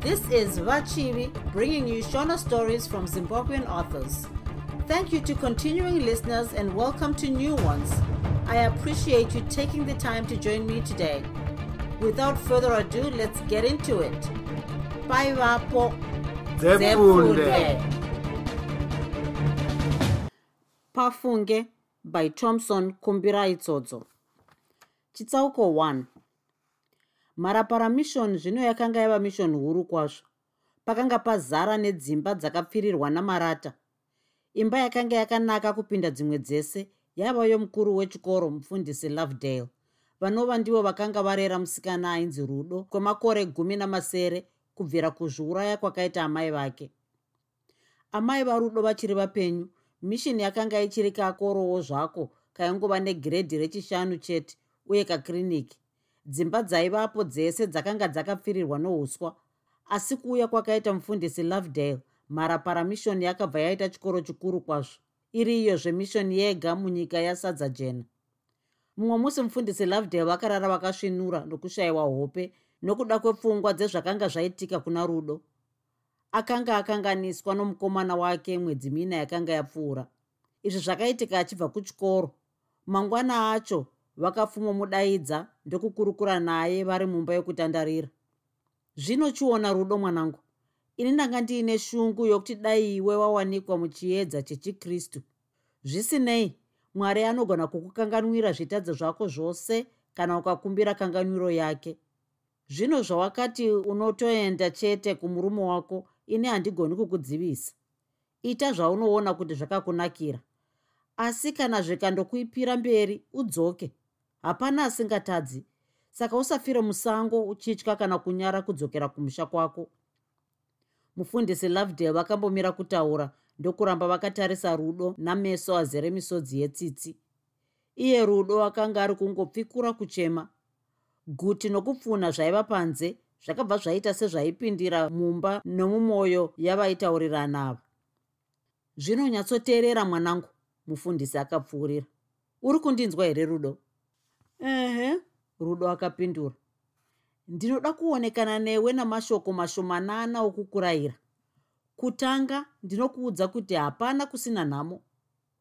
This is Vachivi bringing you Shona stories from Zimbabwean authors. Thank you to continuing listeners and welcome to new ones. I appreciate you taking the time to join me today. Without further ado, let's get into it. Bye, Vapo. Pafunge by thomson kumbirai tsodzo chitsauko 1 mharapara mission zvino yakanga yava mission huru kwazvo. Pakanga pazara nedzimba dzakapfirirwa namarata. Imba yakanga yakanaka kupinda dzimwe dzese yava yomukuru wechikoro mufundisi lovedale. Vanova ndivo vakanga varera musikana ainzi rudo kwemakore gumi namasere kubvira kuzviuraya kwakaita amai vake. Amai varudo vachiri vapenyu mishini yakanga ichiri kakorowo zvako kaingova negiredhi rechishanu chete uye kakiriniki dzimba dzaivapo dzese dzakanga dzakapfirirwa nouswa asi kuuya kwakaita mufundisi lovedale mharapara mishoni yakabva yaita chikoro chikuru kwazvo. Iri iyo zvemishoni yega munyika yasadza jena. Mumwe musi mufundisi lovedale vakarara vakasvinura nokushayiwa hope nokuda kwepfungwa dzezvakanga zvaitika kuna rudo. Akanga akanganiswa nomukomana wake mwedzi mina yakanga yapfuura. Izvi zvakaitika achibva kuchikoro. Mangwana acho vakapfumomudaidza ndokukurukura naye vari mumba yokutandarira. Zvino chiona rudo mwanangu ini ndanga ndiine shungu yokuti dai iwe wawanikwa muchiedza chechikristu. Zvisinei mwari anogona kukukanganwira zvitadzo zvako zvose kana ukakumbira kanganwiro yake. Zvino zvawakati unotoenda chete kumurume wako ini handigoni kukudzivisa. Ita zvaunoona kuti zvakakunakira. Asi kana zvikandokuipira mberi udzoke hapana asingatadzi. Saka usafire musango uchitya kana kunyara kudzokera kumusha kwako. Mufundisi lovedale vakambomira kutaura ndokuramba vakatarisa rudo nameso azere misodzi yetsitsi. Iye rudo akanga ari kungopfikura kuchema. Guti nokupfuna zvaiva panze zvakabva zvaita sezvaipindira mumba nomumwoyo yavaitaurirana ava. Zvinonyatsoteerera mwanangu mufundisi akapfuurira. Uri kundinzwa here rudo ehe. Rudo akapindura. Ndinoda kuonekana newe namashoko mashomanana okukurayira. Kutanga ndinokuudza kuti hapana kusina nhamo.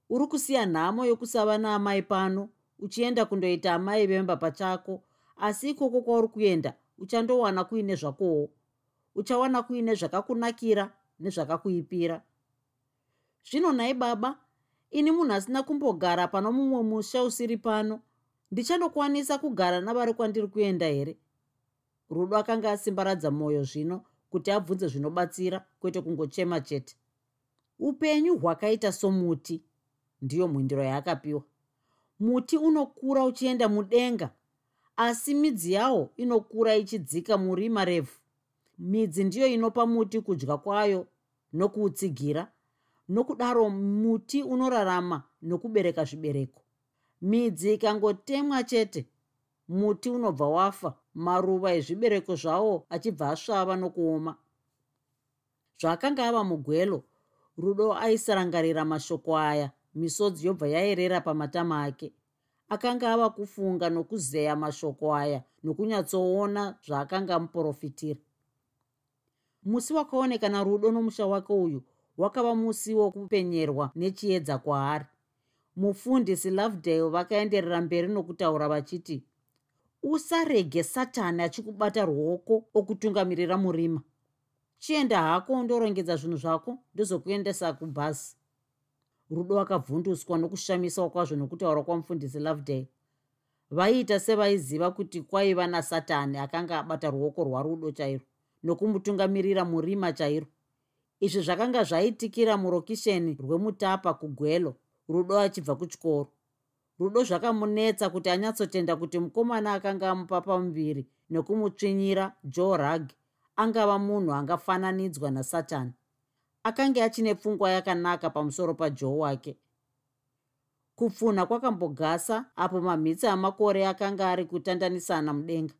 Uri kusiya nhamo yokusava naamai pano uchienda kundoita amai vemba pachako asi ikoko kwauri kuenda uchandowana kuine zvakowo uchawana kuine zvakakunakira nezvakakuipira. Zvino nhai baba ini munhu asina kumbogara pano mumwe musha usiri pano ndichandokwanisa kugara navari kwandiri kuenda here? Rudo akanga asimbaradza mwoyo zvino kuti abvunze zvinobatsira kwete kungochema chete. Upenyu hwakaita somuti ndiyo mhindiro yaakapiwa. Muti unokura uchienda mudenga asi midzi yawo inokura ichidzika murima revhu. Midzi ndiyo inopa muti kudya kwayo nokuutsigira nokudaro muti unorarama nokubereka zvibereko midzi ikangotemwa chete. Muti unobva wafa. Maruva ezvibereko zvawo achibva asvava nokuoma. Zvaakanga ava mugwelo. Rudo aisarangarira mashoko aya. Misodzi yobva yaerera pamatama ake. Akanga ava kufunga nokuzeya mashoko aya nokunyatsoona zvaakanga amuprofitira musi wakaonekana rudo nomusha wake uyu wakava musi wokupenyerwa nechiedza kwaari mufundisi lovedale vakaenderera mberi nokutaura vachiti usarege satani achikubata ruoko okutungamirira murima. Chienda hako undorongedza zvinhu zvako ndozokuendesa kubhasi rudo akavhunduswa nokushamiswa kwazvo nokutaura kwamufundisi lovedale. Vaiita sevaiziva kuti kwaiva nasatani akanga abata ruoko rwarudo chairo nokumutungamirira murima chairo. Izvi zvakanga zvaitikira murokisheni rwemutapa kugwelo rudo achibva kuchikoro. Rudo zvakamunetsa kuti anyatsotenda kuti mukomana akanga amupa pamuviri nekumutsvinyira joe rug angava munhu angafananidzwa nasatani. Akanga achine pfungwa yakanaka pamusoro pajoe wake. Kupfunha kwakambogasa apo mamhitsi amakore akanga ari kutandanisana mudenga.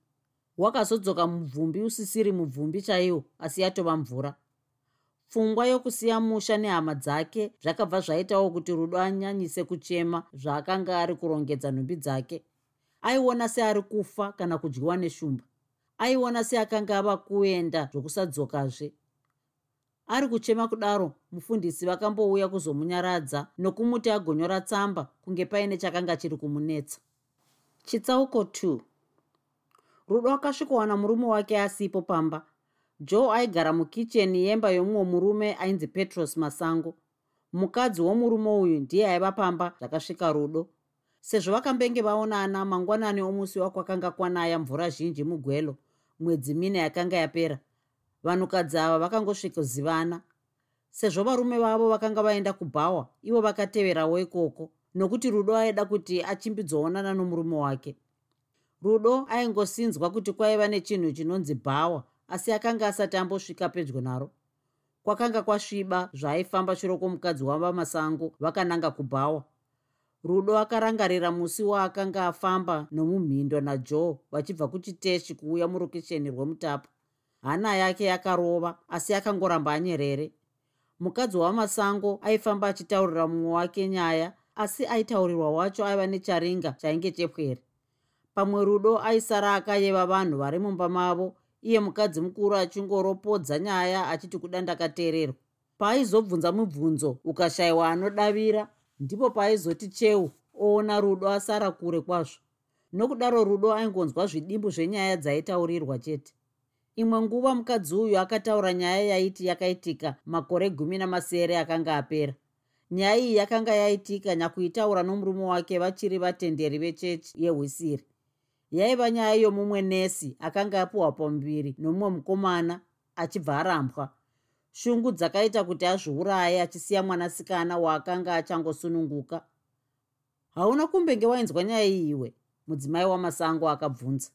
Wakazodzoka mubvumbi usisiri mubvumbi chaiwo asi yatova mvura pfungwa yokusiya musha nehama dzake zvakabva zvaitawo kuti rudo anyanyise kuchema zvaakanga ari kurongedza nhumbi dzake. Aiona seari kufa kana kudyiwa neshumba. Aiona seakanga ava kuenda zvokusadzokazve. Ari kuchema kudaro mufundisi vakambouya kuzomunyaradza nokumuti agonyora tsamba kunge paine chakanga chiri kumunetsa. Chitsauko 2 rudo akasvikowana murume wake asipo pamba joe aigara mukicheni yemba yomumwe murume ainzi petros masango. Mukadzi womurume uyu ndiye aiva pamba zvakasvika rudo. Sezvo vakambenge vaonana mangwanani omusi wakwakanga kwanaya mvura zhinji mugwelo mwedzi mine yakanga yapera. Vanhukadzi ava vakangosvikozivana. Sezvo varume vavo vakanga vaenda kubhawa ivo vakateverawo ikoko nokuti rudo aida kuti achimbidzoonana nomurume wake. Rudo aingosinzwa kuti kwaiva nechinhu chinonzi bhawa asi akanga asati ambosvika pedyo naro. Kwakanga kwasviba zvaaifamba shure kwomukadzi wavamasango vakananga kubhawa. Rudo akarangarira musi waakanga afamba nomumhindo najoe vachibva kuchiteshi kuuya murokesheni rwemutapa hana yake yakarova asi akangoramba anyerere. Mukadzi wamasango aifamba achitaurira mumwe wake nyaya asi aitaurirwa wacho aiva necharinga chainge chepwere pamwe rudo aisara akayeva vanhu vari mumba mavo iye mukadzi mukuru achingoropodza nyaya achiti kuda ndakateererwa. Paaizobvunza mubvunzo ukashayiwa anodavira ndipo paaizoti cheu oona rudo asara kure kwazvo. Nokudaro rudo aingonzwa zvidimbu zvenyaya dzaitaurirwa chete. Imwe nguva mukadzi uyu akataura nyaya yaiti yakaitika makore gumi namasere akanga apera. Nyaya iyi yakanga yaitika nyakuitaura nomurume wake vachiri vatenderi vechechi yehwisiri yaiva nyaya yomumwe nesi akanga apiwa pamuviri nomumwe mukomana achibva arambwa. Shungu dzakaita kuti azviuraye achisiya mwanasikana waakanga achangosununguka. Hauna kumbenge wainzwa nyaya iyi iwe mudzimai wamasango akabvunza.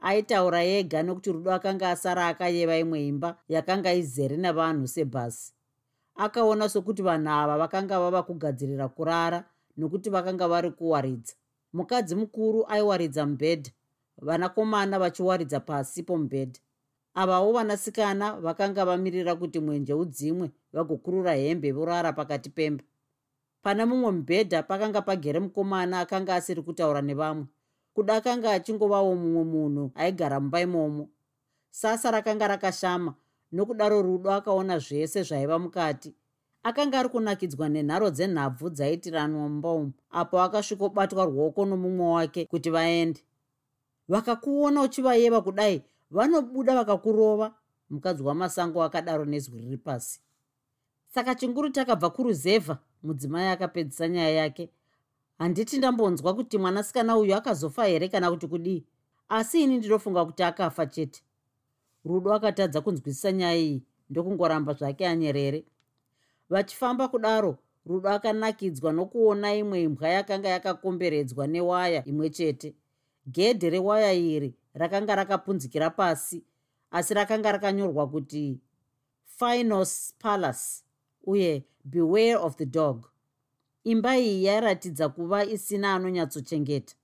Aitaura yega nokuti rudo akanga asara akayeva imwe imba yakanga izere navanhu sebhasi akaona sokuti vanhu ava vakanga vava kugadzirira kurara nokuti vakanga vari kuwaridza mukadzi mukuru aiwaridza mubhedha vanakomana vachiwaridza pasi pomubhedha avawo vanasikana vakanga vamirira kuti mwenje udzimwe vagokurura hembe vorara pakati pemba. Pana mumwe mubhedha pakanga pagere mukomana akanga asiri kutaura nevamwe. Kuda akanga achingovawo mumwe munhu aigara mumba imomo. Sasa rakanga rakashama nokudaro rudo akaona zvese zvaiva mukati akanga ari kunakidzwa nenharo dzenhabvu umu apo akasvikobatwa ruoko nomumwe wake kuti vaende. Vakakuona uchivayeva kudai vanobuda vakakurova. Mukadzi wamasango akadaro nezwi riri pasi. Saka chinguru takabva kuruzevha mudzimai akapedzisa nyaya yake. Handiti ndambonzwa kuti mwanasikana uyu akazofa here kana kuti kudii? Asi ini ndinofunga kuti akafa chete. Rudo akatadza kunzwisisa nyaya iyi ndokungoramba zvake anyerere vachifamba kudaro rudo akanakidzwa nokuona imwe imbwa yakanga yakakomberedzwa newaya imwe chete. Gedhe rewaya iri rakanga rakapunzikira pasi asi rakanga rakanyorwa kuti finos palace uye beware of the dog. Imba iyi yairatidza kuva isina anonyatsochengeta.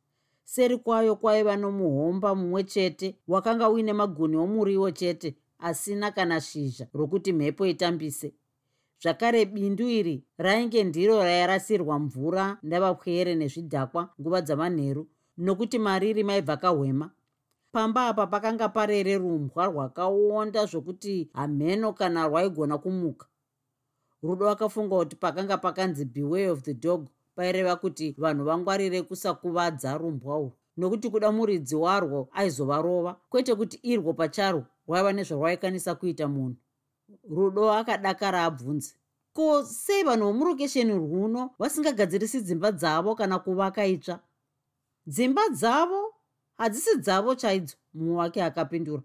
Seri kwayo kwaiva nomuhomba mumwe chete wakanga uine maguni omuriwo chete asina kana shizha rokuti mhepo itambise zvakare bindu iri rainge ndiro rairasirwa mvura ndavapwere nezvidhakwa nguva dzamanheru nokuti mariri maibva kahwema. Pamba apa pakanga parere rumbwa rwakaonda zvokuti hamheno kana rwaigona kumuka. Rudo akafunga kuti pakanga pakanzi beway of the dog paireva kuti vanhu vangwarire kusakuvadza rumbwa urwu nokuti kuda muridzi warwo aizovarova kwete kuti irwo pacharwo rwaiva nezvarwaikanisa kuita munhu rudo akadakara abvunze ko sei vanhu vomurokesheni rwuno vasingagadzirisi dzimba dzavo kana kuvaka itsva? Dzimba dzavo hadzisi dzavo chaidzo mumwe wake akapindura.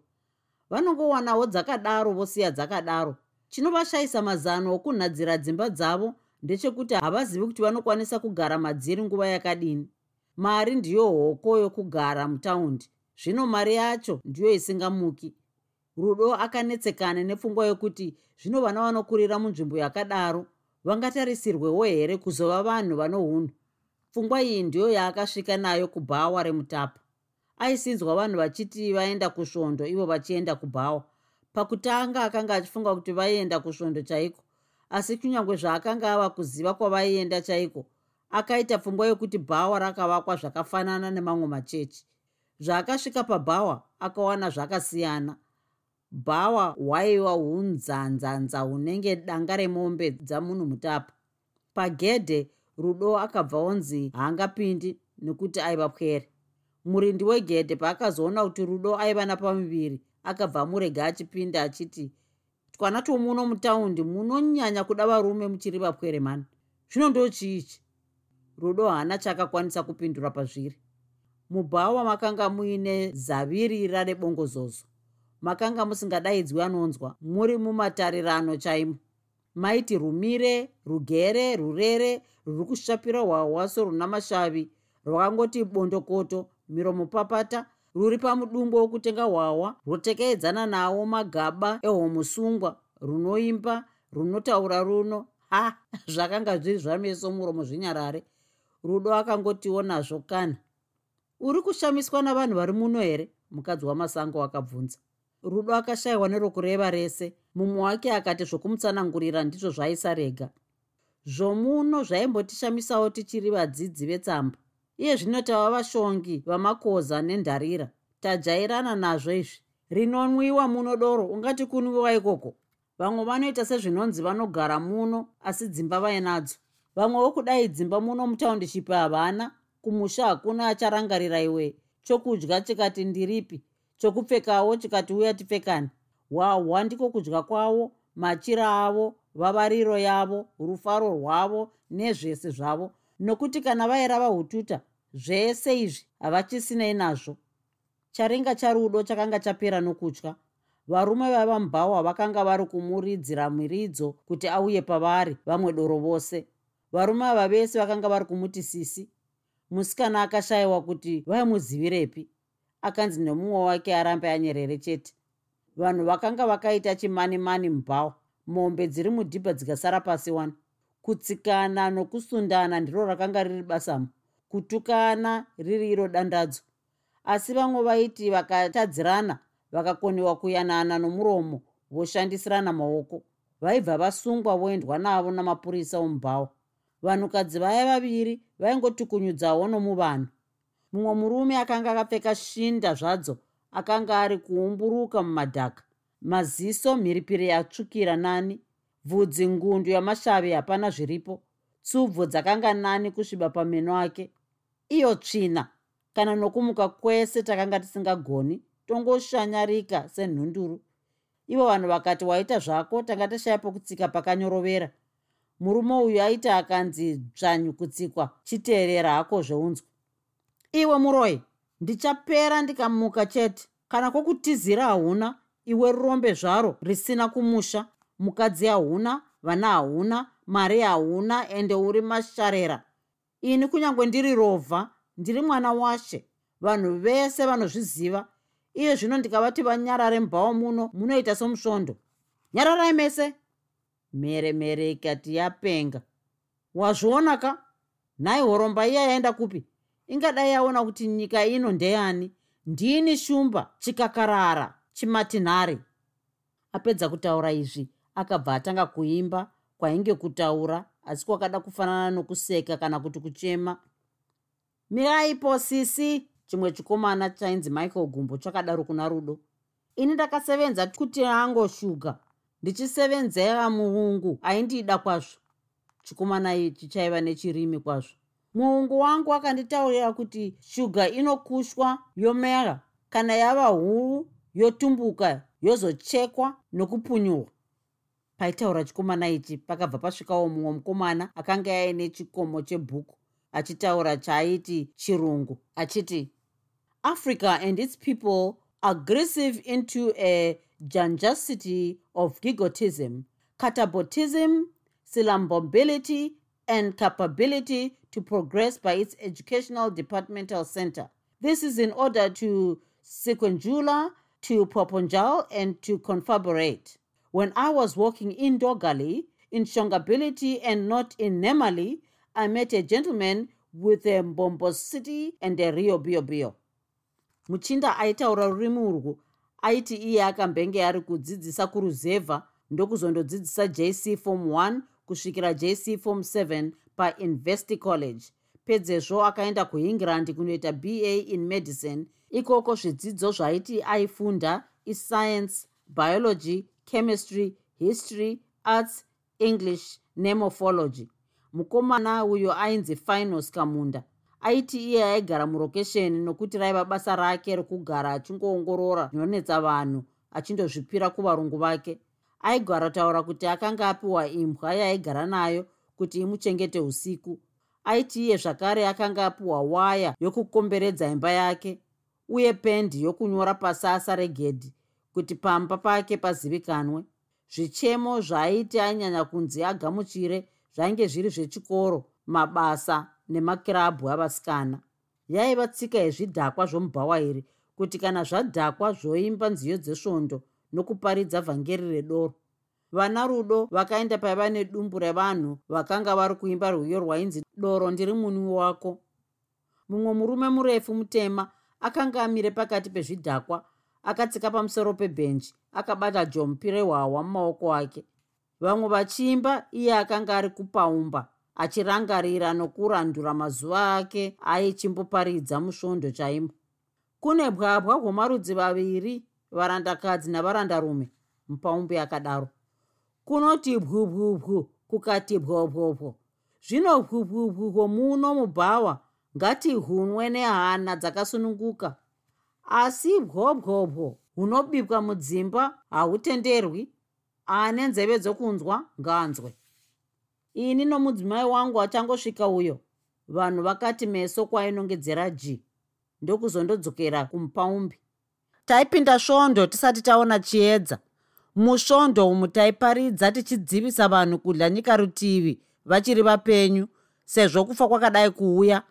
Vanongowanawo dzakadaro vosiya dzakadaro. Chinovashayisa mazano okunhadzira dzimba dzavo ndechekuti havazivi kuti vanokwanisa kugara madziri nguva yakadini. Mari ndiyo hoko yokugara mutaundi. Zvino mari yacho ndiyo isingamuki rudo akanetsekana nepfungwa yokuti zvino vana vanokurira munzvimbo yakadaro vangatarisirwewo here kuzova vanhu vanohunhu? Pfungwa iyi ndiyo yaakasvika nayo kubhawa remutapa. Aisinzwa vanhu vachiti vaenda kusvondo ivo vachienda kubhawa. Pakutanga akanga achifunga kuti vaienda kusvondo chaiko asi kunyange zvaakanga ava kuziva kwavaienda chaiko akaita pfungwa yokuti bhawa rakavakwa zvakafanana nemamwe machechi. Zvaakasvika pabhawa akawana zvakasiyana bhawa hwaiva hunzanzanza hunenge danga remombe dzamunhu mutapa pagedhe rudo akabva onzi haangapindi nekuti aiva pwere. Murindi wegedhe paakazoona kuti rudo aiva napamuviri akabva amurega achipinda achiti twana twomuno mutaundi munonyanya kuda varume muchiri vapwere mani. Zvino ndo chiichi rudo haana chaakakwanisa kupindura pazviri. Mubhawa makanga muine zavirira rebongozozo makanga musingadaidzwi anonzwa. Muri mumatarirano chaimo. Maiti rumire rugere rurere rwuri kushapira hwahwaso runa mashavi rwakangoti bondokoto miromo papata rwuri pamudumbo wokutenga hwahwa rwotekeedzana nawo magaba ehomusungwa runoimba runotaura runo. Ha zvakanga zviri zvameso muromo zvinyarare. Rudo akangotiwo nazvo kana. Uri kushamiswa navanhu vari muno here? Mukadzi wamasango akabvunza rudo akashayiwa nerokureva rese. Mumwe wake akati zvokumutsanangurira ndizvo zvaisarega zvomuno zvaimbotishamisawo tichiri vadzidzi vetsamba. Iye zvino tava vashongi vamakoza nendarira. Tajairana nazvo izvi. Rinonwiwa muno doro ungati kunwiwa ikoko. Vamwe vanoita sezvinonzi vanogara muno asi dzimba vainadzo. Vamwewo kudai dzimba muno mutaundishipi havana. Kumusha hakuna acharangarira iwe chokudya chikati ndiripi chokupfekawo chikati uya tipfekani hwahwa ndiko kudya kwavo machira avo vavariro yavo rufaro rwavo nezvese zvavo. Nokuti kana vaira vahututa zvese izvi havachisinei nazvo. Charinga charudo chakanga chapera nokutya. Varume vaiva mubhawa vakanga vari kumuridzira miridzo kuti auye pavari vamwe doro vose. Varume ava vese vakanga vari kumuti sisi musikana akashayiwa kuti vaimuzivirepi akanzi nemumwe wake arambe anyerere chete. Vanhu vakanga vakaita chimani-mani mubhawa mombe dziri mudhibha dzikasara pasi wani kutsikana nokusundana ndiro rakanga riri basamo kutukana riri iro dandadzo. Asi vamwe vaiti vakatadzirana vakakoniwa kuyanana nomuromo voshandisirana maoko. Vaibva vasungwa voendwa navo namapurisa omubhawa vanhukadzi vaya vaviri vaingotukunyudzawo nomuvanhu mumwe murume akanga akapfeka shinda zvadzo akanga ari kuumburuka mumadhaka. Maziso mhiripiri yatsvukira nani. Bvudzi ngundu yamashavi hapana zviripo. Tsubvo dzakanga nani kusviba pameno ake. Iyo tsvina! Kana nokumuka kwese takanga tisingagoni tongoshanyarika senhunduru. Ivo vanhu vakati waita zvako? Tanga tashaya pokutsika pakanyorovera. Murume uyu aiti akanzi dzvanyu kutsikwa chiteerera hako zveunzwa iwe muroi ndichapera ndikamuka chete. Kana kwokutizira hauna iwe rurombe zvaro risina kumusha. Mukadzi hauna vana hauna mari hauna ende uri masharera. Ini kunyange ndiri rovha ndiri mwana washe. Vanhu vese vanozviziva. Iye zvino ndikavati vanyarare mubhawa muno munoita somusvondo. Nyararai mese. Mhere mhere ikati yapenga. Wazviona ka? Nhai horomba iya yaenda kupi ingadai yaona kuti nyika ino ndeyani ndini shumba chikakarara chimatinhare? Apedza kutaura izvi akabva atanga kuimba kwainge kutaura asi kwakada kufanana nokuseka kana kuti kuchema. Miraipo sisi! Chimwe chikomana chainzi michael gumbo chakadaro kuna rudo. Ini ndakasevenza kuti angoshuga ndichisevenzera muungu aindida kwazvo. Chikomana ichi chaiva nechirimi kwazvo muungu wangu akanditaurira kuti shuga inokushwa yomera kana yava huru yotumbuka yozochekwa nokupunyurwa paitaura chikomana ichi pakabva pasvikawo mumwe mukomana akanga aine chikomo chebhuku achitaura chaaiti chirungu achiti africa and its people aggressive into a janjacity of gigotism catabotism silambobility and capability to progress by its educational departmental center. This is in order to sequenjula to poponjal and to confaborate when i was walking in dogali in shongability and not in nemali i met a gentleman with a mbombosity and a rio biobio muchinda aitaura rurimi urwu. Aiti iye akambenge ari kudzidzisa kuruzevha ndokuzondodzidzisa jc form 1 kusvikira jc form 7 painvesty college. Pedzezvo akaenda kuengland kunoita ba in medicine. Ikoko zvidzidzo zvaiti aifunda iscience biology chemistry history arts english nemorphology. Mukomana uyo ainzi finos kamunda. Aiti iye aigara murokesheni nokuti raiva basa rake rokugara achingoongorora zvinonetsa vanhu achindozvipira kuvarungu vake. Aigara taura kuti akanga apiwa imbwa yaaigara nayo kuti imuchengete usiku. Aiti iye zvakare akanga apiwa waya yokukomberedza imba yake uye pendi yokunyora pasasa regedhi kuti pamba pake pazivikanwe. Zvichemo zvaaiti ainyanya kunzi agamuchire zvainge zviri zvechikoro mabasa nemakirabhu avasikana. Yaiva tsika yezvidhakwa zvomubhawairi kuti kana zvadhakwa zvoimba nziyo dzesvondo nokuparidza vhangeri redoro vana rudo vakaenda paiva nedumbu revanhu vakanga vari kuimba rwiyo rwainzi doro ndiri munwi wako mumwe murume murefu mutema akanga amire pakati pezvidhakwa akatsika pamusoro pebhenji akabata jompi rehwahwa mumaoko ake. Vamwe vachiimba iye akanga ari kupaumba achirangarira nokurandura mazuva ake aichimboparidza musvondo chaimo. Kune bwabwa hwomarudzi vaviri varandakadzi navarandarume mupaumbi akadaro kunoti bwubwubwu kukati bwobwobwo zvino bwubwubwu hwomuno mubhawa ngatihunwe nehana dzakasununguka. Asi bwobwobwo hunobikwa mudzimba hahutenderwi ane nzeve dzokunzwa nganzwe. Ini nomudzimai wangu achangosvika uyo vanhu vakati meso kwainongedzera g ndokuzondodzokera kumupaumbi taipinda svondo tisati taona chiedza musvondo umu taiparidza tichidzivisa vanhu kudya nyika rutivi vachiri vapenyu sezvo kufa kwakadai kuuya.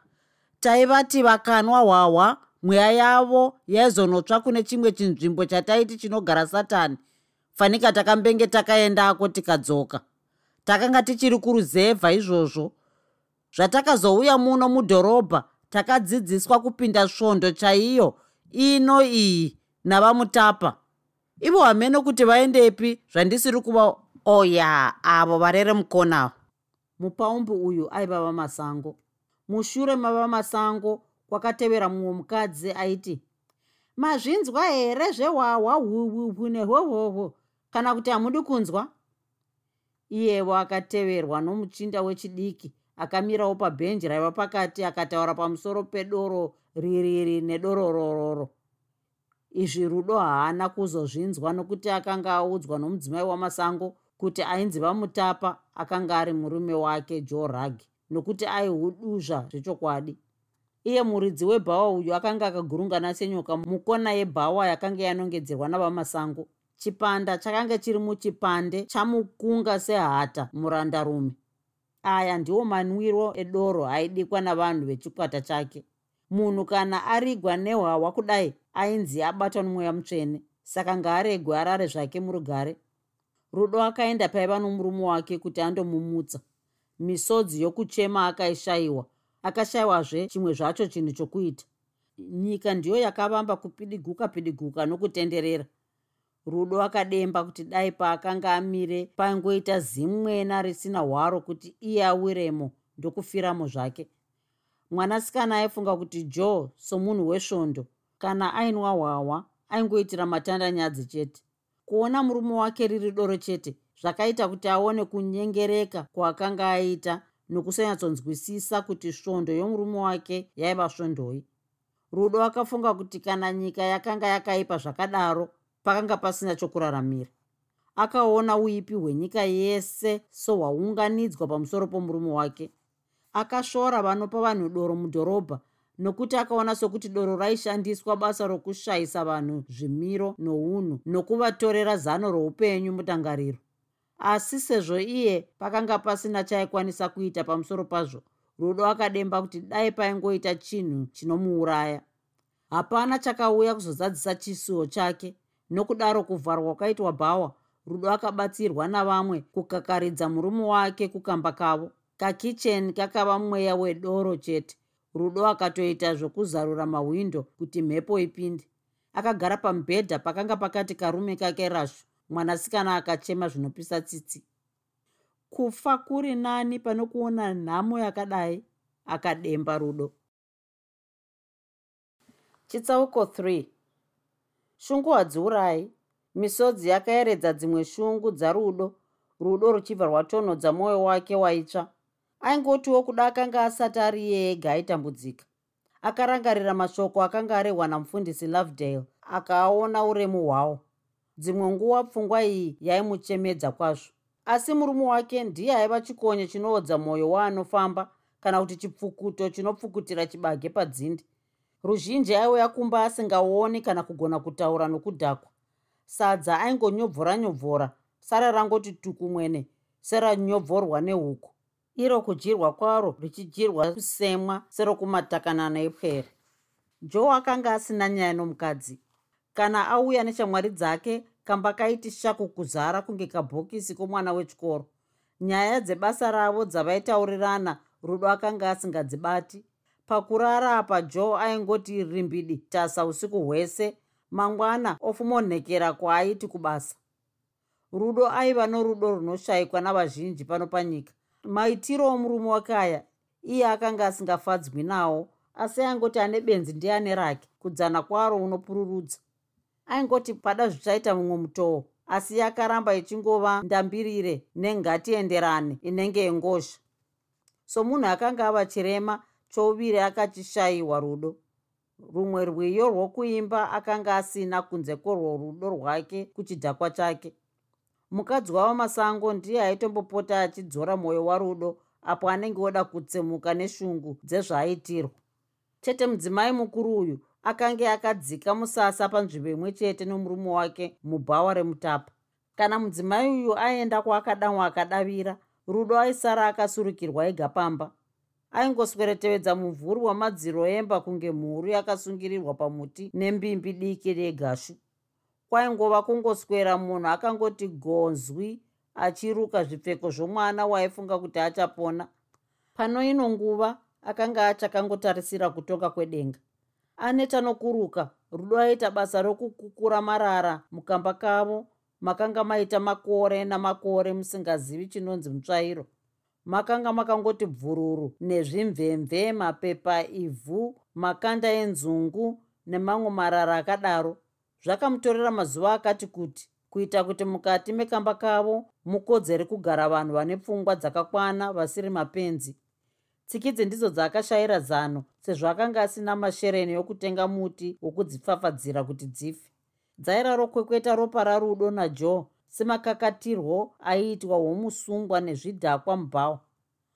Taivati vakanwa hwahwa mweya yavo yaizonotsva kune chimwe chinzvimbo chataiti chinogara satani. Fanika takambenge takaendako tikadzoka. Takanga tichiri kuruzevha izvozvo. Zvatakazouya muno mudhorobha takadzidziswa kupinda svondo chaiyo ino iyi navamutapa ivo hamene kuti vaendepi zvandisiri kuva oya avo varere mukonavo mupaumbi uyu aiva vamasango. Mushure mava masango kwakatevera mumwe mukadzi aiti mazvinzwa here zvehwahwa hwuhwuhwu nehwohwohwo? Kana kuti hamudi kunzwa? Iyevo akateverwa nomuchinda wechidiki akamirawo pabhenji raiva pakati akataura pamusoro pedoro ririri nedororororo izvi rudo haana kuzozvinzwa nokuti akanga audzwa nomudzimai wamasango kuti ainzi vamutapa akanga ari murume wake joe rug nokuti aihuduzva zvechokwadi. Iye muridzi webhawa uyu akanga akagurungana senyoka mukona yebhawa yakanga yanongedzerwa navamasango. Chipanda chakanga chiri muchipande chamukunga sehata murandarume. Aya ndiwo manwiro edoro aidikwa navanhu vechikwata chake. Munhu kana arigwa nehwawa kudai ainzi abatwa nomweya mutsvene saka ngaaregwe arare zvake murugare. Rudo akaenda paiva nomurume wake kuti andomumutsa. Misodzi yokuchema akaishayiwa akashayiwazve chimwe zvacho chinhu chokuita. Nyika ndiyo yakavamba kupidiguka pidiguka nokutenderera. Rudo akademba kuti dai paakanga amire paingoita zimwena risina hwaro kuti iye awiremo ndokufiramo zvake. Mwanasikana aifunga kuti joe somunhu wesvondo kana ainwa hwahwa aingoitira matandanyadzi chete. Kuona murume wake riri doro chete zvakaita kuti aone kunyengereka kwaakanga aita nokusanyatsonzwisisa kuti svondo yomurume wake yaiva svondoi. Rudo akafunga kuti kana nyika yakanga yakaipa zvakadaro pakanga pasina chokuraramira. Akaona uipi hwenyika yese sohwaunganidzwa pamusoro pomurume wake. Akashora vanopa vanhu doro mudhorobha nokuti akaona sokuti doro raishandiswa basa rokushayisa vanhu zvimiro nounhu nokuvatorera zano roupenyu mutangariro. Asi sezvo iye pakanga pasina chaaikwanisa kuita pamusoro pazvo rudo akademba kuti dai paingoita chinhu chinomuuraya. Hapana chakauya kuzozadzisa chisuwo chake. Nokudaro kuvharwa kwaitwa bhawa rudo akabatsirwa navamwe kukakaridza murume wake kukamba kavo. Kakicheni kakava mweya wedoro chete rudo akatoita zvokuzarura mahwindo kuti mhepo ipinde. Akagara pamubhedha pakanga pakati karume kake rashu mwanasikana akachema zvinopisa tsitsi. Kufa kuri nani pane kuona nhamo yakadai? Akademba rudo. Chitsauko 3 shungu hadziurayi. Misodzi yakaeredza dzimwe shungu dzarudo. Rudo ruchibva rwatonhodza mwoyo wake waitsva aingotiwo kuda akanga asati ari iye ega aitambudzika. Akarangarira mashoko akanga arehwa namufundisi lovedale akaaona uremu hwawo. Dzimwe nguva pfungwa iyi yaimuchemedza kwazvo. Asi murume wake ndiye aiva chikonye chinoodza mwoyo waanofamba kana kuti chipfukuto chinopfukutira chibage padzindi. Ruzhinji aiuya kumba asingaoni kana kugona kutaura nokudhakwa. Sadza aingonyobvora nyobvora sara rangoti tukumwene seranyobvorwa nehuku iro kudyirwa kwaro richidyirwa kusemwa serokumatakanana epwere. Joe akanga asina nyaya nomukadzi. Kana auya neshamwari dzake kamba kaiti shaku kuzara kunge kabhokisi komwana wechikoro. Nyaya dzebasa ravo dzavaitaurirana rudo akanga asingadzibati. Pakurara apa joe aingoti rimbidi tasa usiku hwese mangwana ofumonhekera kwaaiti kubasa. Rudo aiva norudo runoshayikwa navazhinji pano panyika maitiro omurume wake aya iye akanga asingafadzwi nawo asi aingoti ane benzi ndiane rake kudzana kwaro unopururudza. Aingoti pada zvichaita mumwe mutoo asi yakaramba ichingova ndambirire nengatienderane inenge yengozha. Somunhu akanga ava chirema chouviri akachishayiwa rudo. Rumwe rwiyo rwokuimba akanga asina kunze kworworudo rwake kuchidhakwa chake mukadzi wavamasango ndiye aitombopota achidzora mwoyo warudo apo anenge oda kutsemuka neshungu dzezvaaitirwa chete mudzimai mukuru uyu akange akadzika musasa panzvimbo imwe chete nomurume wake mubhawa remutapa. Kana mudzimai uyu aenda kwaakadamwa akadavira rudo aisara akasurukirwa ega pamba. Aingosweretevedza muvhuri wamadziro emba kunge mhuru yakasungirirwa pamuti nembimbi diki regashu kwaingova kungoswera munhu akangoti gonzwi achiruka zvipfeko zvomwana waifunga kuti achapona. Pano ino nguva akanga achakangotarisira kutonga kwedenga. Aneta nokuruka rudo aita basa rokukukura marara mukamba kavo makanga maita makore namakore musingazivi chinonzi mutsvairo. Makanga makangoti bvururu nezvimvemve mapepa ivhu makanda enzungu nemamwe marara akadaro zvakamutorera mazuva akati kuti kuita kuti mukati mekamba kavo mukodzere kugara vanhu vane pfungwa dzakakwana vasiri mapenzi. Tsikidzi ndidzo dzaakashayira zano sezvo akanga asina mashereni yokutenga muti wokudzipfapfadzira kuti dzife. Dzairaro kwekweta ropa rarudo najoe semakakatirwo aiitwa womusungwa nezvidhakwa mubhawa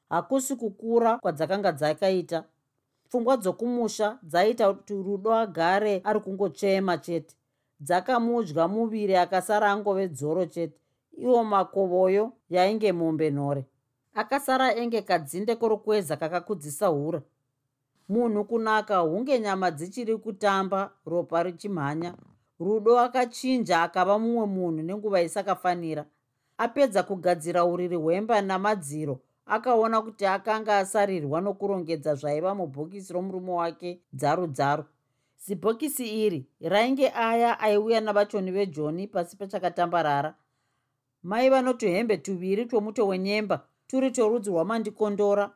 hakusi kukura kwadzakanga dzakaita. Pfungwa dzokumusha dzaiita kuti rudo agare ari kungochema chete dzakamudya muviri akasara angove dzoro chete. Iwo makovoyo yainge mombe nhore. Akasara enge kadzinde korokweza kakakudzisa hura. Munhu kunaka hunge nyama dzichiri kutamba ropa richimhanya. Rudo akachinja akava mumwe munhu nenguva isakafanira. Apedza kugadzira uriri hwemba namadziro akaona kuti akanga asarirwa nokurongedza zvaiva mubhokisi romurume wake dzaru dzaru zibhokisi iri rainge aya aiuya navachoni vejoni pasi pachakatambarara. Maiva notuhembe tuviri twomuto wenyemba turi tworudzi rwamandikondora.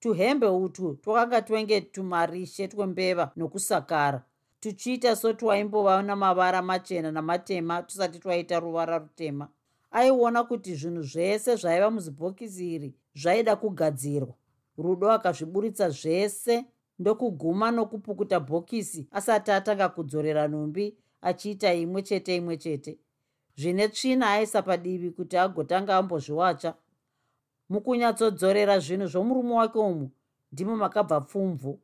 Tuhembe utwu twakanga twenge tumarishe twembeva nokusakara. Tuchiita sotwaimbova namavara machena namatema tusati twaita ruvara rutema. Aiona kuti zvinhu zvese zvaiva muzibhokisi iri zvaida kugadzirwa. Rudo akazviburitsa zvese ndokuguma nokupukuta bhokisi asati atanga kudzorera nhumbi achiita imwe chete imwe chete. Zvine tsvina aisa padivi kuti agotanga ambozviwacha mukunyatsodzorera zvinhu zvomurume wake umu ndimo makabva pfumvu.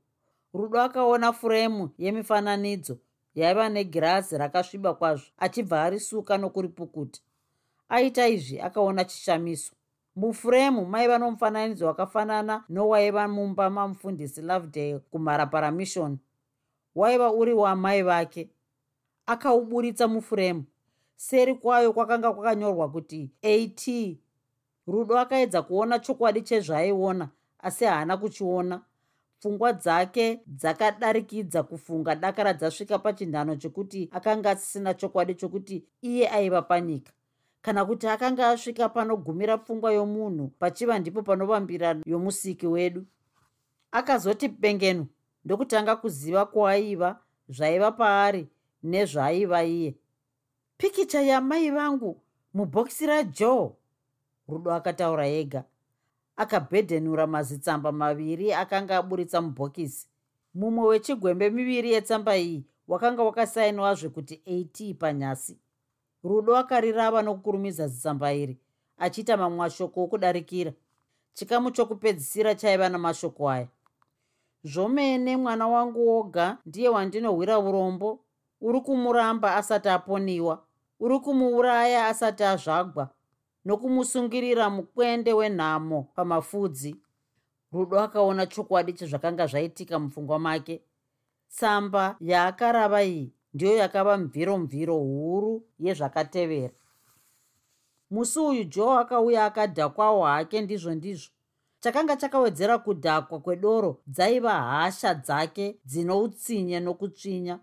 Rudo akaona furemu yemifananidzo yaiva negirazi rakasviba kwazvo achibva arisuka nokuripukuta. Aita izvi akaona chishamiso mufuremu maiva nomufananidzo wakafanana nowaiva mumba mamufundisi lovedale kumharapara mission. Waiva uri wamai vake. Akauburitsa mufuremu. Seri kwayo kwakanga kwakanyorwa kuti at rudo akaedza kuona chokwadi chezvaaiona asi haana kuchiona. Pfungwa dzake dzakadarikidza kufunga dakara dzasvika pachinhano chekuti akanga asisina chokwadi chokuti iye aiva panyika kana kuti akanga asvika panogumira pfungwa yomunhu pachiva ndipo panovambira yomusiki wedu. Akazoti bengenu ndokutanga kuziva kwaiva zvaiva paari nezvaaiva iye. Pikicha yamai vangu mubhokisi rajoe rudo akataura ega. Akabhedhenura mazitsamba maviri akanga aburitsa mubhokisi. Mumwe wechigwembe miviri yetsamba iyi wakanga wakasainiwa zvekuti at panyasi rudo akarirava nokukurumidza zitsamba iri achiita mamwe mashoko okudarikira. Chikamu chokupedzisira chaiva namashoko aya. Zvomene mwana wangu woga ndiye wandinohwira urombo. Uri kumuramba asati aponiwa. Uri kumuuraya asati azvagwa. Nokumusungirira mukwende wenhamo pamafudzi. Rudo akaona chokwadi chezvakanga zvaitika mupfungwa make. Tsamba yaakarava iyi ndiyo yakava mviro mviro huru yezvakatevera. Musi uyu joe akauya akadhakwawo hake ndizvo ndizvo. Chakanga chakawedzera kudhakwa kwedoro dzaiva hasha dzake dzino utsinye nokutsvinya.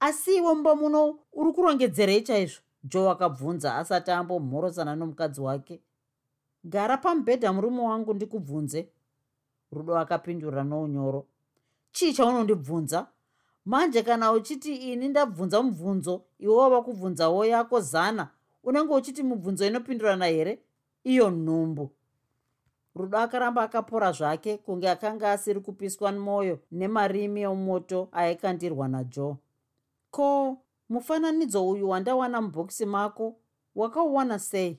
Asi iwe mumba muno uri kurongedzerei chaizvo? Joe akabvunza asati ambomhorosana nomukadzi wake. Gara pamubhedha murume wangu ndikubvunze. Rudo akapindura nounyoro. Chii chaunondibvunza manje kana uchiti ini ndabvunza mubvunzo iwe wava kubvunzawo yako zana unenge uchiti mubvunzo inopindurana here? Iyo nhumbu. Rudo akaramba akapora zvake kunge akanga asiri kupiswa mwoyo nemarimi omoto aikandirwa najoe ko mufananidzo uyu wandawana mubhokisi mako wakauwana sei?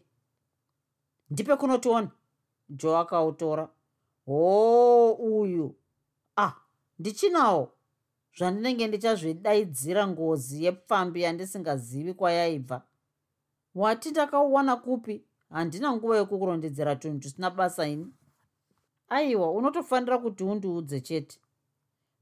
Ndipe kunotiona. Joe akautora. Hoo uyu. Ah ndichinawo zvandinenge ndichazvidaidzira ngozi yepfambi yandisingazivi kwayaibva. Wati ndakauwana kupi? Handina nguva yekukurondedzera tunhu tusina basa ini. Aiwa unotofanira kuti undiudze chete.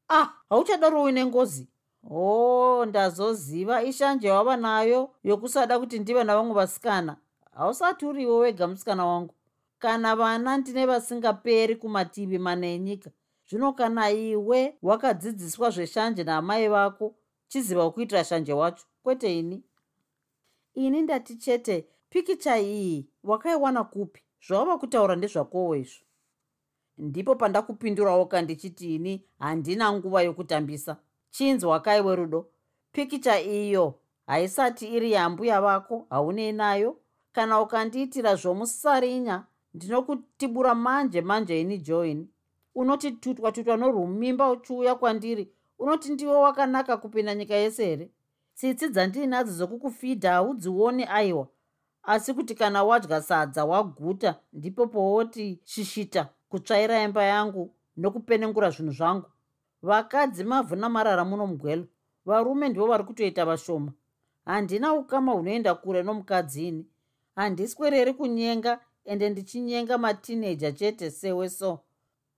Ah hauchadaro uine ngozi? O oh, ndazoziva ishanje wava nayo yokusada kuti ndive navamwe vasikana. Hausati uriwo wega musikana wangu. Kana vana ndine vasingaperi kumativi mana enyika zvino kana iwe wakadzidziswa zveshanje naamai vako chiziva kuitira shanje wacho kwete ini? Ini ndati chete pikicha iyi wakaiwana kupi? Zvawava kutaura ndezvakowo izvo ndipo pandakupindurawo kandichiti ini handina nguva yokutambisa. Chinzi wakaiwe rudo pikicha iyo haisati iri yambuya vako haunei nayo kana ukandiitira zvomusarinya ndinokutibura manje manje ini joini unoti tutwa tutwa norumimba uchiuya kwandiri unoti ndiwe wakanaka kupinda nyika yese here? Tsitsi dzandiinadzo dzokukufidha haudzioni aiwa. Asi kuti kana wadya sadza waguta ndipo powoti shishita kutsvaira imba yangu nokupenengura zvinhu zvangu. Vakadzi mavhu namarara muno mugwelo varume ndivo vari kutoita vashoma. Handina ukama hunoenda kure nomukadzi ini handiswereri kunyenga ende ndichinyenga matineja chete sewe so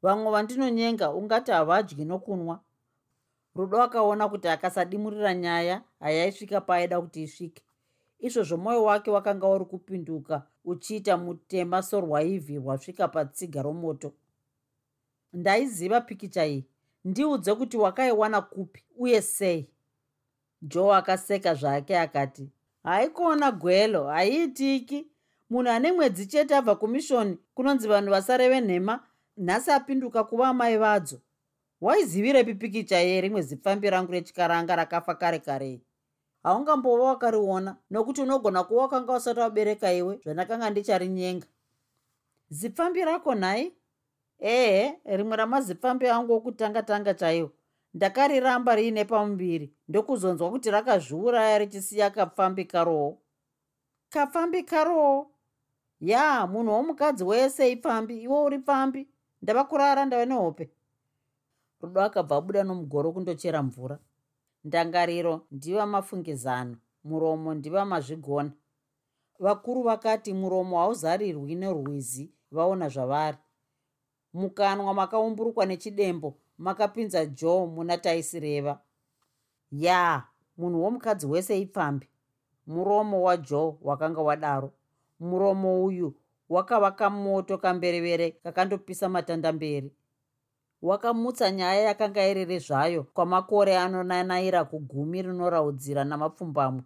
vamwe vandinonyenga ungati havadyi nokunwa. Rudo akaona kuti akasadimurira nyaya hayaisvika paaida kuti isvike. Izvozvo mwoyo wake wakanga uri kupinduka uchiita mutema sorwaivhi rwasvika patsiga romoto. Ndaiziva pikicha iyi. Ndiudze kuti wakaiwana kupi uye sei? Joe akaseka zvake akati haikona gwelo haiitiki. Munhu ane mwedzi chete abva kumishoni kunonzi vanhu vasareve nhema nhasi apinduka kuva amai vadzo. Waizivirepi pikicha yerimwe zipfambi rangu rechikaranga rakafa kare karei haungambova wakariona nokuti unogona kuva wakanga usati wabereka iwe zvandakanga ndicharinyenga zipfambi rako nhai ehe rimwe ramazipfambi angu okutanga tanga chaiwo ndakariramba riine pamuviri ndokuzonzwa kuti rakazviuraya richisiya kapfambi karowo kapfambi karowo ya munhu womukadzi wese ipfambi iwo uri pfambi ndava kurara ndava nehope. Rudo akabva abuda nomugoro kundochera mvura. Ndangariro ndiva mafungizano muromo ndiva mazvigona. Vakuru vakati muromo hauzarirwi nerwizi vaona zvavari. Mukanwa makaumburukwa nechidembo makapinza joe muna taisireva ya munhu womukadzi wese ipfambi muromo wajoe wakanga wadaro. Muromo uyu wakavaka moto kamberevere kakandopisa matanda mberi wakamutsa nyaya yakanga iriri zvayo kwamakore anonanaira kugumi rinoraudzira namapfumbamwe.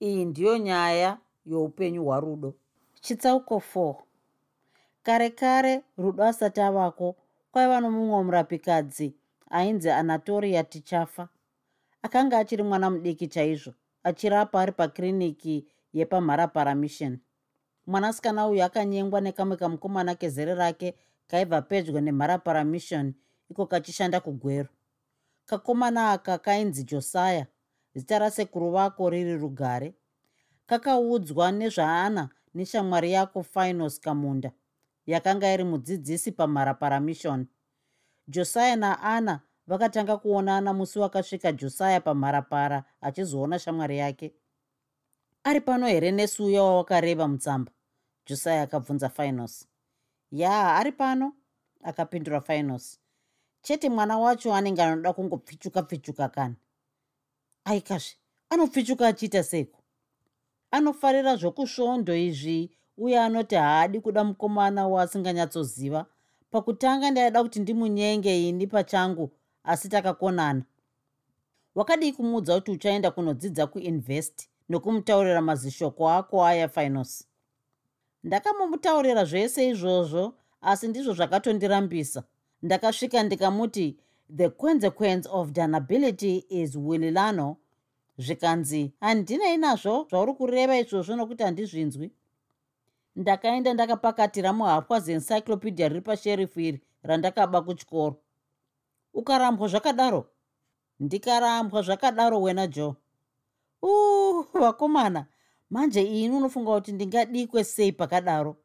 Iyi ndiyo nyaya youpenyu hwarudo. Chitsauko 4 kare kare rudo asati avako kwaiva nomumwe murapikadzi ainzi anatoria tichafa. Akanga achiri mwana mudiki chaizvo achirapa ari pakiriniki yepamharapara mission mwanasikana uyu akanyengwa nekamwe kamukomana kezere rake kaibva pedyo nemharapara mission iko kachishanda kugwero kakomana aka kainzi josaya zita rasekuru vako riri rugare. Kakaudzwa nezvaana neshamwari yako finos kamunda yakanga iri mudzidzisi pamharapara mission. Josaya naana vakatanga kuonana musi wakasvika josaya pamharapara achizoona shamwari yake ari pano here nesuya wawakareva mutsamba? Josaya akabvunza finos ya ari pano? Akapindura finos chete mwana wacho anenge anoda kungopfichuka pfichuka kani? Aikazve anopfichuka achiita seiko? Anofarira zvokusvondo izvi uye anoti haadi kuda mukomana waasinganyatsoziva. Pakutanga ndaida kuti ndimunyenge ini pachangu asi takakonana. Wakadii kumuudza kuti uchaenda kunodzidza kuinvest nokumutaurira mazishoko ako aya finos. Ndakamomutaurira zvese izvozvo asi ndizvo zvakatondirambisa. Ndakasvika ndikamuti the consequence of danability is willilano. Zvikanzi handinei nazvo zvauri kureva izvozvo nokuti handizvinzwi. Ndakaenda ndakapakatira muhapwa zeencyclopedia riri pasherifu iri randakaba kuchikoro. Ukarambwa zvakadaro? Ndikarambwa zvakadaro wena joe uu vakomana manje ini unofunga kuti ndingadikwe sei pakadaro?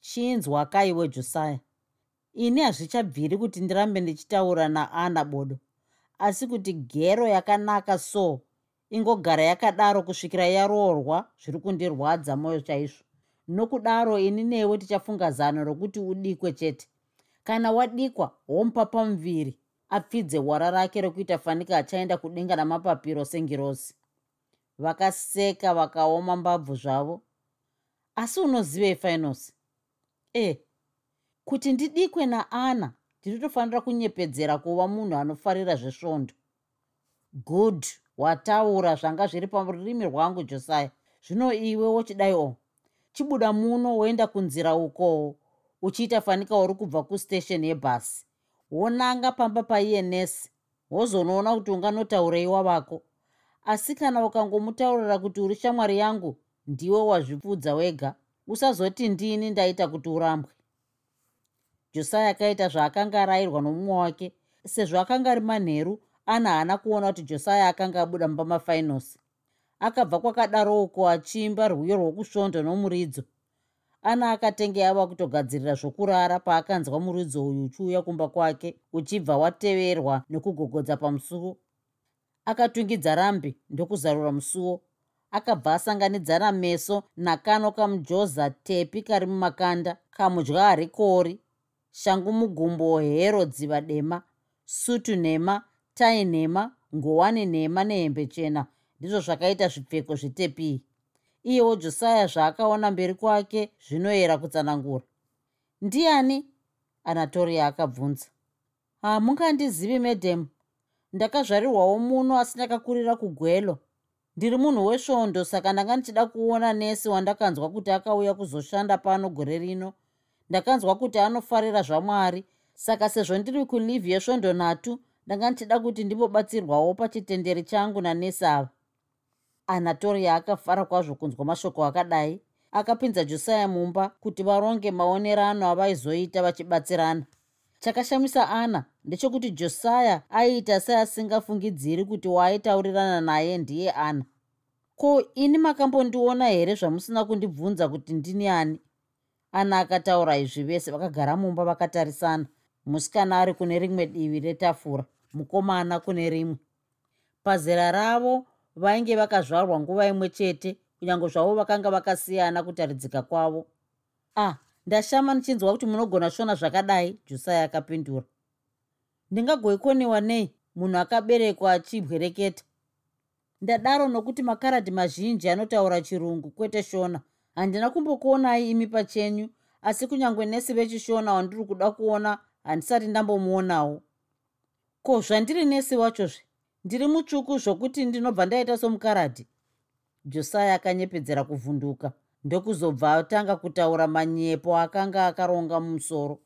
Chinzwa kaiwe josiah. Ini hazvichabviri kuti ndirambe ndichitaura naana bodo. Asi kuti gero yakanaka so ingogara yakadaro kusvikira yaroorwa zviri kundirwadza mwoyo chaizvo. Nokudaro ini newe tichafunga zano rokuti udikwe chete. Kana wadikwa homupa pamuviri apfidze wara rake rokuita fanika achaenda kudenga namapapiro sengirosi vakaseka vakaoma mbabvu zvavo. Asi unozivei finos e eh, kuti ndidikwe naana ndinotofanira kunyepedzera kuva munhu anofarira zvesvondo. Good wataura zvanga zviri parurimi rwangu josiah. Zvino iwe wochidai o chibuda muno woenda kunzira uko uchiita fanika uri kubva kustation yebhasi. Wonanga pamba pains wozonoona kuti unganotaureiwa vako asi kana ukangomutaurira kuti uri shamwari yangu ndiwe wazvipfudza wega. Usazoti ndini ndaita kuti urambwe. Josiah akaita zvaakanga arayirwa nomumwe wake sezvo akanga ari manheru ana haana kuona kuti josiah akanga abuda mumba mafinos akabva kwakadaroko achiimba rwiyo rwokusvondo nomuridzo. Ana akatenge ava kutogadzirira zvokurara paakanzwa muridzo uyu uchiuya kumba kwake uchibva wateverwa nekugogodza pamusuwo akatungidza rambi ndokuzarura musuwo. Akabva asanganidzana meso nakano kamujoza tepi kari mumakanda kamudya harikori. Shangu mugumbo hero dziva dema sutu nhema tai nhema ngowani nhema nehembe chena ndizvo zvakaita zvipfeko zvitepii. Iyewo josiya zvaakaona mberi kwake zvinoyera kutsanangura. Ndiani? Anatoria akabvunza. Hamungandizivi madam ndakazvarirwawo muno asi ndakakurira kugwelo. Ndiri munhu wesvondo saka ndanga ndichida kuona nesi wandakanzwa kuti akauya kuzoshanda pano gore rino. Ndakanzwa kuti anofarira zvamwari saka sezvo ndiri kulivhi yesvondo nhatu ndanga ndichida kuti ndimbobatsirwawo pachitenderi changu nanesi ava. Anatoria akafara kwazvo kunzwa mashoko akadai akapinza josiya mumba kuti varonge maonerano avaizoita vachibatsirana. Chakashamisa ana ndechekuti josiya aiita seasingafungidziri kuti waaitaurirana naye ndiye ana. Ko ini makambondiona here zvamusina kundibvunza kuti ndini ani? Ana akataura izvi vese vakagara mumba vakatarisana. Musikana ari kune rimwe divi retafura mukomana kune rimwe. Pazera ravo vainge vakazvarwa nguva imwe chete kunyange zvavo vakanga vakasiyana kutaridzika kwavo. Ah ndashama ndichinzwa kuti munogona shona zvakadai josiya akapindura ndingagoikoniwa nei? Munhu akaberekwa achibwereketa ndadaro nokuti makaradhi mazhinji anotaura chirungu kwete shona. Handina kumbokuonai imi pachenyu asi kunyange nesi vechishona wandiri kuda kuona handisati ndambomuonawo ko zvandiri nesi wachozve? Ndiri mutsvuku zvokuti ndinobva ndaita somukaradhi josiya akanyepedzera kuvhunduka. Ndokuzobva atanga kutaura manyepo akanga akaronga mumusoro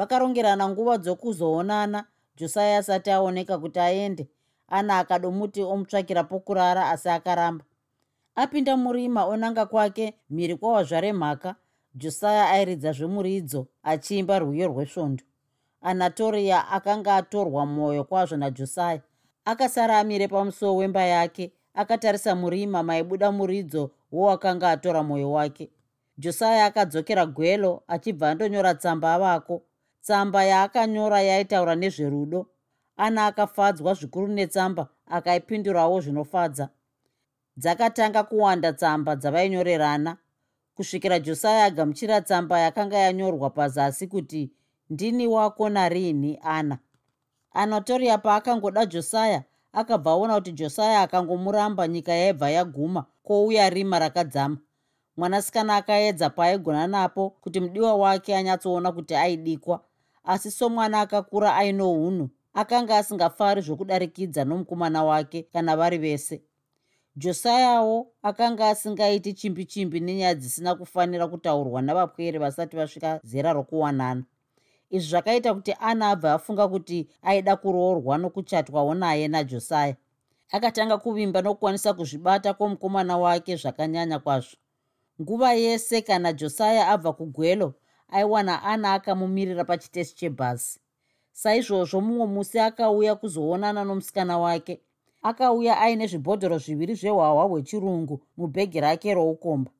vakarongerana nguva dzokuzoonana. Josiya asati aoneka kuti aende ana akadomuti omutsvakira pokurara asi akaramba. Apinda murima onanga kwake mhiri kwawazvaremhaka josiya airidza zvemuridzo achiimba rwiyo rwesvondo. Anatoria akanga atorwa mwoyo kwazvo najosiya akasara amire pamusuwo wemba yake akatarisa murima maibuda muridzo wowakanga atora mwoyo wake. Josiya akadzokera gwelo achibva andonyora tsamba avako tsamba yaakanyora yaitaura nezverudo. Ana akafadzwa zvikuru netsamba akaipindurawo zvinofadza. Dzakatanga kuwanda tsamba dzavainyorerana. Kusvikira josiya agamuchira tsamba yakanga yanyorwa pazasi kuti ndini wako narini ana. Anatoria paakangoda josiya akabva aona kuti josiya akangomuramba nyika yaibva yaguma kwouya rima rakadzama. Mwanasikana akaedza paaigona napo kuti mudiwa wake anyatsoona kuti aidikwa asi somwana akakura aino unhu akanga asingafari zvokudarikidza nomukomana wake kana vari vese. Josayawo akanga asingaiti chimbi chimbi nenyaya dzisina kufanira kutaurwa navapwere vasati vasvika zera rokuwanana. Izvi zvakaita kuti ana abva afunga kuti aida kuroorwa nokuchatwawo naye najosaya akatanga kuvimba nokukwanisa kuzvibata kwomukomana wake zvakanyanya kwazvo. Nguva yese kana josaya abva kugwelo aiwana ana akamumirira pachitesi chebhazi. Saizvozvo mumwe musi akauya kuzoonana nomusikana wake. Akauya aine zvibhodhoro zviviri zvehwahwa hwechirungu mubhegi rake roukomba.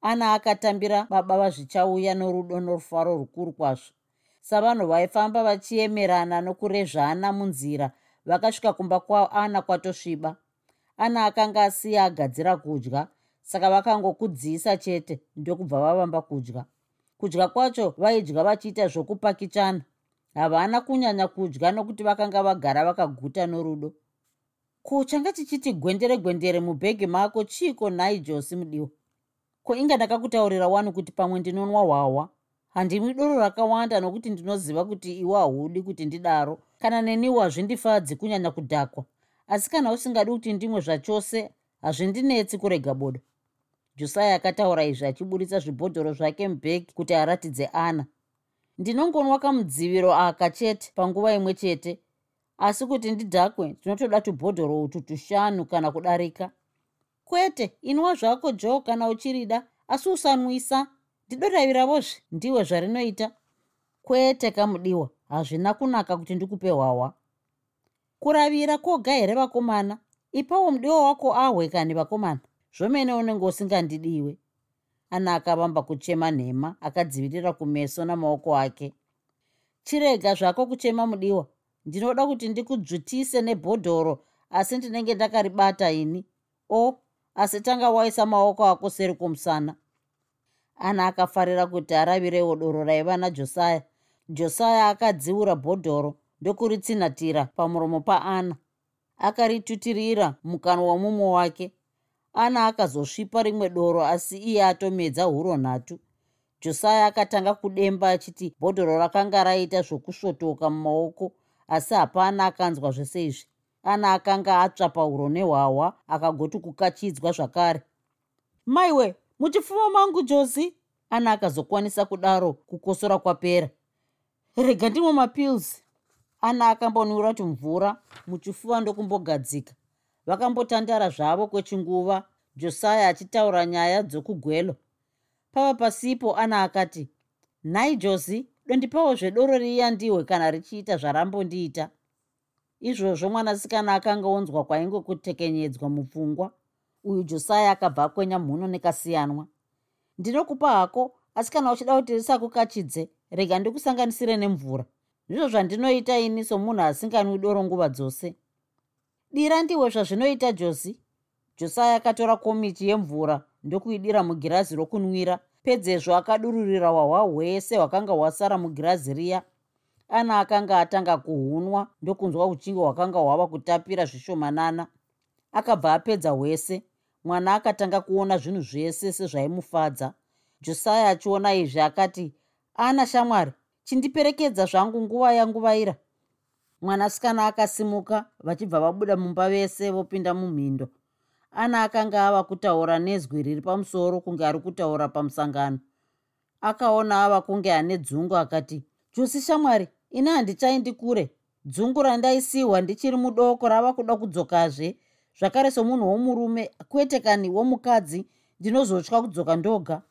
Ana akatambira baba vazvichauya norudo norufaro rukuru kwazvo. Savanhu vaifamba vachiemerana nokurezvana munzira vakasvika kumba kwaana kwatosviba. Ana akanga asiya agadzira kudya saka vakangokudziisa chete ndokubva vavamba kudya kudya kwacho vaidya vachiita zvokupakichana havana kunyanya kudya nokuti vakanga vagara vakaguta norudo. Ko changa chichiti gwendere gwendere mubhegi mako chiiko nhai josi mudiwa ko inga ndakakutaurira wani kuti pamwe ndinonwa hwahwa? Handimwi doro rakawanda nokuti ndinoziva kuti iwe haudi kuti ndidaro. Kana neniwo hazvindifadzi kunyanya kudhakwa. Asi kana usingadi kuti ndimwe zvachose hazvindinetsi kurega bodo josiya akataura izvi achiburitsa zvibhodhoro zvake mubhegi kuti aratidze ana ndinongonwa kamudziviro aka chete panguva imwe chete asi kuti ndidhakwe ndinotoda tubhodhoro utu tushanu kana kudarika. Kwete inwa zvako jo kana uchirida asi usanwisa ndidodaviravozve ndiwe zvarinoita. Kwete kamudiwa hazvina kunaka kuti ndikupe hwawa. Kuravira kwoga here vakomana? Ipawo mudiwa wako ahwekani vakomana zvomene unenge usingandidiwe ana akavamba kuchema nhema akadzivirira kumeso namaoko ake. Chirega zvako kuchema mudiwa. Ndinoda kuti ndikudzvutise nebhodhoro asi ndinenge ndakaribata ini. O asi tanga waisa maoko ako seri kumusana. Ana akafarira kuti aravirewo doro raiva najosaya josaya akadziura bhodhoro ndokuritsinatira pamuromo paana akaritutirira mukanwa wamumwe wake ana akazosvipa rimwe doro asi iye atomedza huro nhatu. Josaya akatanga kudemba achiti bhodhoro rakanga raita zvokusvotoka mumaoko asi hapana akanzwa zvese izvi. Ana akanga atsva pauro nehwahwa akagoti kukachidzwa zvakare maiwe muchipfuva mangu josi ana akazokwanisa kudaro kukosora kwapera. Rega ndimwe mapills. Ana akambonwira kuti mvura muchifuva ndokumbogadzika vakambotandara zvavo kwechinguva josiya achitaura nyaya dzokugwelo. Pava pasipo ana akati nhai josi dondipawo zvedoro riya ndihwe kana richiita zvarambondiita. Izvozvo mwanasikana akanga onzwa kwaingokutekenyedzwa mupfungwa. Uyu josiya akabva akwenya mhuno nekasiyanwa. Ndinokupa hako asi kana uchida kuti risakukachidze rega ndikusanganisire nemvura. Ndizvo zvandinoita ini somunhu asinganwi doro nguva dzose dira ndiwe zvazvinoita josi josiya akatora komichi yemvura ndokuidira mugirazi rokunwira. Pedzezvo akadururira hwahwa hwese hwakanga hwasara mugirazi riya. Ana akanga atanga kuhunwa ndokunzwa uchinge hwakanga hwava kutapira zvishomanana. Akabva apedza hwese. Mwana akatanga kuona zvinhu zvese sezvaimufadza. Josiya achiona izvi akati ana shamwari chindiperekedza zvangu nguva yanguvaira mwanasikana akasimuka vachibva vabuda mumba vese vopinda mumhindo. Ana akanga ava kutaura nezwi riri pamusoro kunge ari kutaura pamusangano. Akaona ava kunge ane dzungu akati josi shamwari ini handichaindi kure. Dzungu randaisiwa ndichiri mudoko rava kuda kudzokazve. Zvakare somunhu womurume kwete kani womukadzi ndinozotya kudzoka ndoga.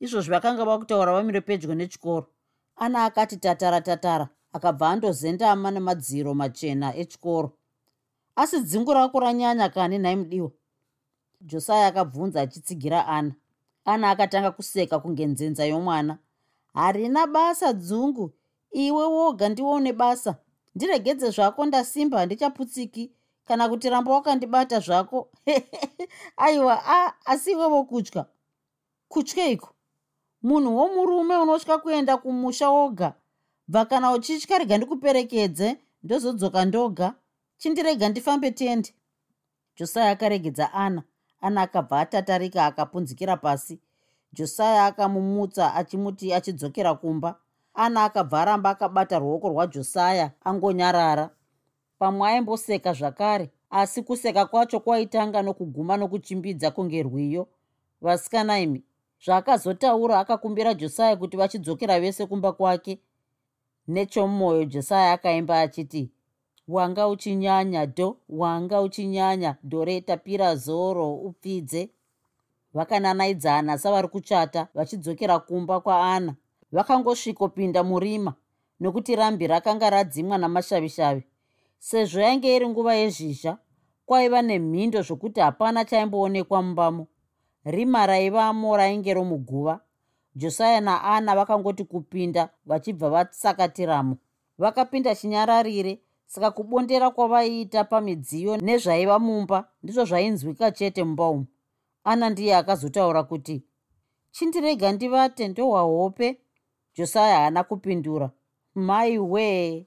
Izvozvi vakanga vakutaura vamire pedyo nechikoro. Ana akati tatara tatara akabva andozendama nemadziro machena echikoro. Asi dzingu rako ranyanya kani nhai mudiwa josaya akabvunza achitsigira ana ana akatanga kuseka kunge nzenza yomwana. Harina basa dzungu. Iwe woga ndiwone basa. Ndiregedze zvako ndasimba handichaputsiki. Kana kuti ramba wakandibata zvako. Aiwa a asi iwewo kutya kutyeiko munhu womurume unotya kuenda kumusha woga bva kana uchitya rega ndikuperekedze ndozodzoka ndoga. Chindirega ndifambe tende. Josaya akaregedza ana ana akabva atatarika akapunzikira pasi. Josaya akamumutsa achimuti achidzokera kumba. Ana akabva aramba akabata ruoko rwajosaya angonyarara. Pamwe aimboseka zvakare asi kuseka kwacho kwaitanga nokuguma nokuchimbidza kunge rwiyo. Vasikana imi zvaakazotaura akakumbira josaya kuti vachidzokera vese kumba kwake nechomumwoyo josaya akaimba achiti wanga uchinyanya dho wanga uchinyanya dhoreta pira zoro upfidze. Vakananaidzana savari kuchata vachidzokera kumba kwaana. Vakangosvikopinda murima nokuti rambi rakanga radzimwa namashavishavi. Sezvo yainge iri nguva yezhizha kwaiva nemhindo zvokuti hapana chaimboonekwa mumbamo rima raivamo rainge romuguva josaya naana vakangoti kupinda vachibva vasakatiramo vakapinda chinyararire saka kubondera kwavaiita pamidziyo nezvaiva mumba ndizvo zvainzwika chete mumba umu. Ana ndiye akazotaura kuti chindirega ndivate ndohwahope josaya haana kupindura. Mai wee